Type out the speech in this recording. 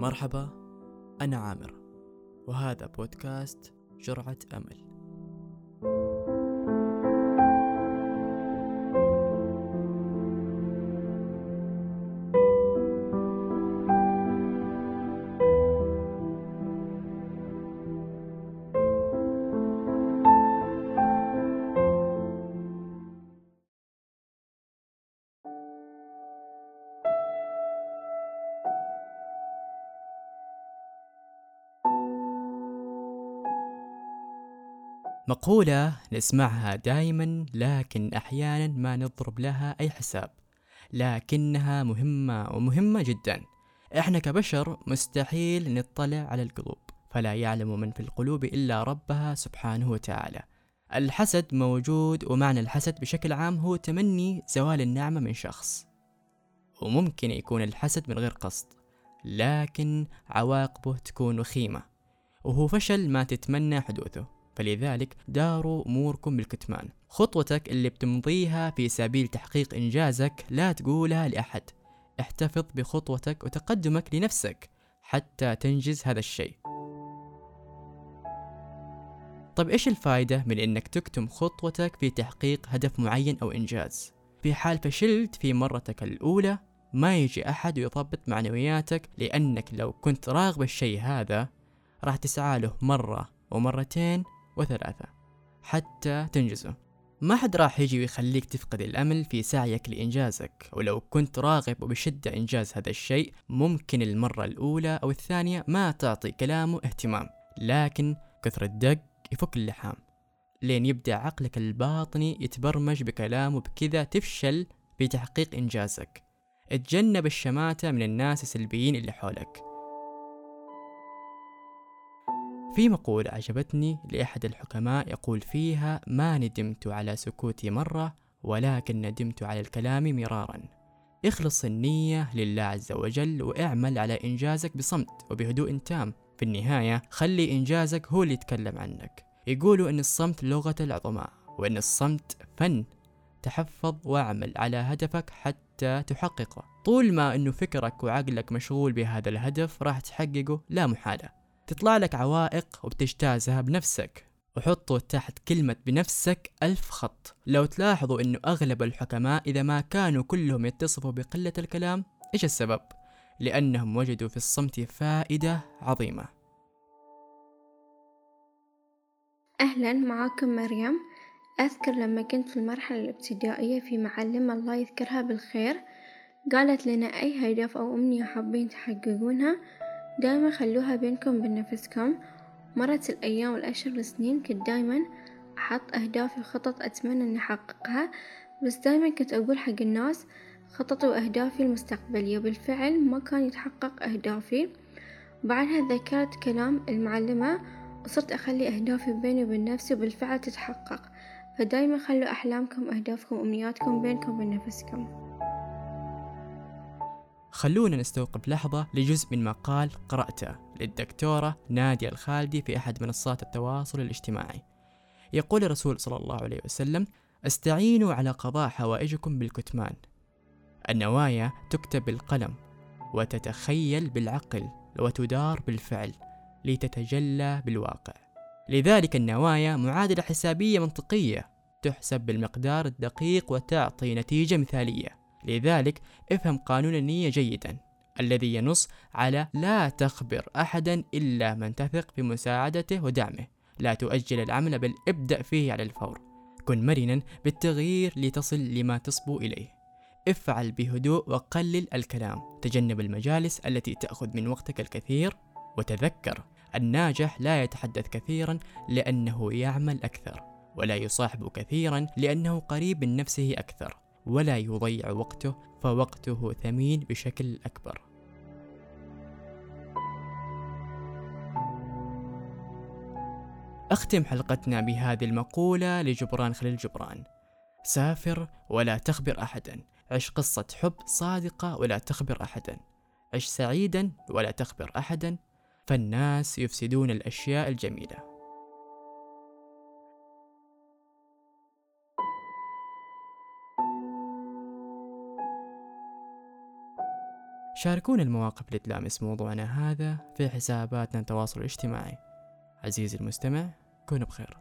مرحبا أنا عامر وهذا بودكاست جرعة أمل. مقولة نسمعها دائما لكن أحيانا ما نضرب لها أي حساب. لكنها مهمة ومهمة جدا. إحنا كبشر مستحيل نطلع على القلوب فلا يعلم من في القلوب إلا ربها سبحانه وتعالى. الحسد موجود ومعنى الحسد بشكل عام هو تمني زوال النعمة من شخص. وممكن يكون الحسد من غير قصد لكن عواقبه تكون وخيمة وهو فشل ما تتمنى حدوثه. فلذلك داروا أموركم بالكتمان. خطوتك اللي بتمضيها في سبيل تحقيق إنجازك لا تقولها لأحد. احتفظ بخطوتك وتقدمك لنفسك حتى تنجز هذا الشيء. طيب إيش الفائدة من إنك تكتم خطوتك في تحقيق هدف معين أو إنجاز؟ في حال فشلت في مرتك الأولى ما يجي أحد يضبط معنوياتك لأنك لو كنت راغب الشيء هذا راح تسعى له مرة ومرتين وثلاثة. حتى تنجزه. ما حد راح يجي ويخليك تفقد الأمل في سعيك لإنجازك. ولو كنت راغب وبشدة إنجاز هذا الشيء ممكن المرة الأولى أو الثانية ما تعطي كلامه اهتمام. لكن كثر الدق يفك اللحام. لين يبدأ عقلك الباطني يتبرمج بكلامه بكذا تفشل في تحقيق إنجازك. اتجنب الشماتة من الناس السلبيين اللي حولك. في مقولة عجبتني لأحد الحكماء يقول فيها ما ندمت على سكوتي مرة ولكن ندمت على الكلام مرارا. اخلص النية لله عز وجل واعمل على إنجازك بصمت وبهدوء تام. في النهاية خلي إنجازك هو اللي يتكلم عنك. يقولوا أن الصمت لغة العظماء وأن الصمت فن. تحفظ واعمل على هدفك حتى تحققه. طول ما أنه فكرك وعقلك مشغول بهذا الهدف راح تحققه لا محالة. تطلع لك عوائق وبتجتازها بنفسك. وحطوا تحت كلمة بنفسك ألف خط. لو تلاحظوا أنه أغلب الحكماء إذا ما كانوا كلهم يتصفوا بقلة الكلام إيش السبب؟ لأنهم وجدوا في الصمت فائدة عظيمة. أهلا معاكم مريم. أذكر لما كنت في المرحلة الابتدائية في معلمة الله يذكرها بالخير. قالت لنا أي هدف أو أمنية حابين تحققونها؟ دايما خلوها بينكم وبين نفسكم مرت الأيام والأشهر والسنين كنت دايما أحط أهدافي وخطط أتمنى إني أحققها. بس دايما كنت أقول حق الناس خططي وأهدافي المستقبلية. بالفعل ما كان يتحقق أهدافي. بعدها ذكرت كلام المعلمة وصرت أخلي أهدافي بيني وبين نفسي وبالفعل تتحقق. فدايما خلوا أحلامكم أهدافكم وأمنياتكم بينكم وبين نفسكم. خلونا نستوقف لحظة لجزء من مقال قرأته للدكتورة نادية الخالدي في أحد منصات التواصل الاجتماعي. يقول الرسول صلى الله عليه وسلم أستعينوا على قضاء حوائجكم بالكتمان. النوايا تكتب بالقلم وتتخيل بالعقل وتدار بالفعل لتتجلى بالواقع. لذلك النوايا معادلة حسابية منطقية تحسب بالمقدار الدقيق وتعطي نتيجة مثالية. لذلك افهم قانون النية جيدا الذي ينص على لا تخبر أحدا إلا من تثق بمساعدته ودعمه لا تؤجل العمل بل ابدأ فيه على الفور. كن مرنا بالتغيير لتصل لما تصبو إليه. افعل بهدوء وقلل الكلام. تجنب المجالس التي تأخذ من وقتك الكثير. وتذكر الناجح لا يتحدث كثيرا لأنه يعمل أكثر ولا يصاحب كثيرا لأنه قريب من نفسه أكثر. ولا يضيع وقته فوقته ثمين بشكل أكبر. أختم حلقتنا بهذه المقولة لجبران خليل جبران. سافر ولا تخبر أحدا. عش قصة حب صادقة ولا تخبر أحدا. عش سعيدا ولا تخبر أحدا. فالناس يفسدون الأشياء الجميلة. شاركونا المواقف اللي تلامس موضوعنا هذا في حساباتنا التواصل الاجتماعي. عزيزي المستمع كن بخير.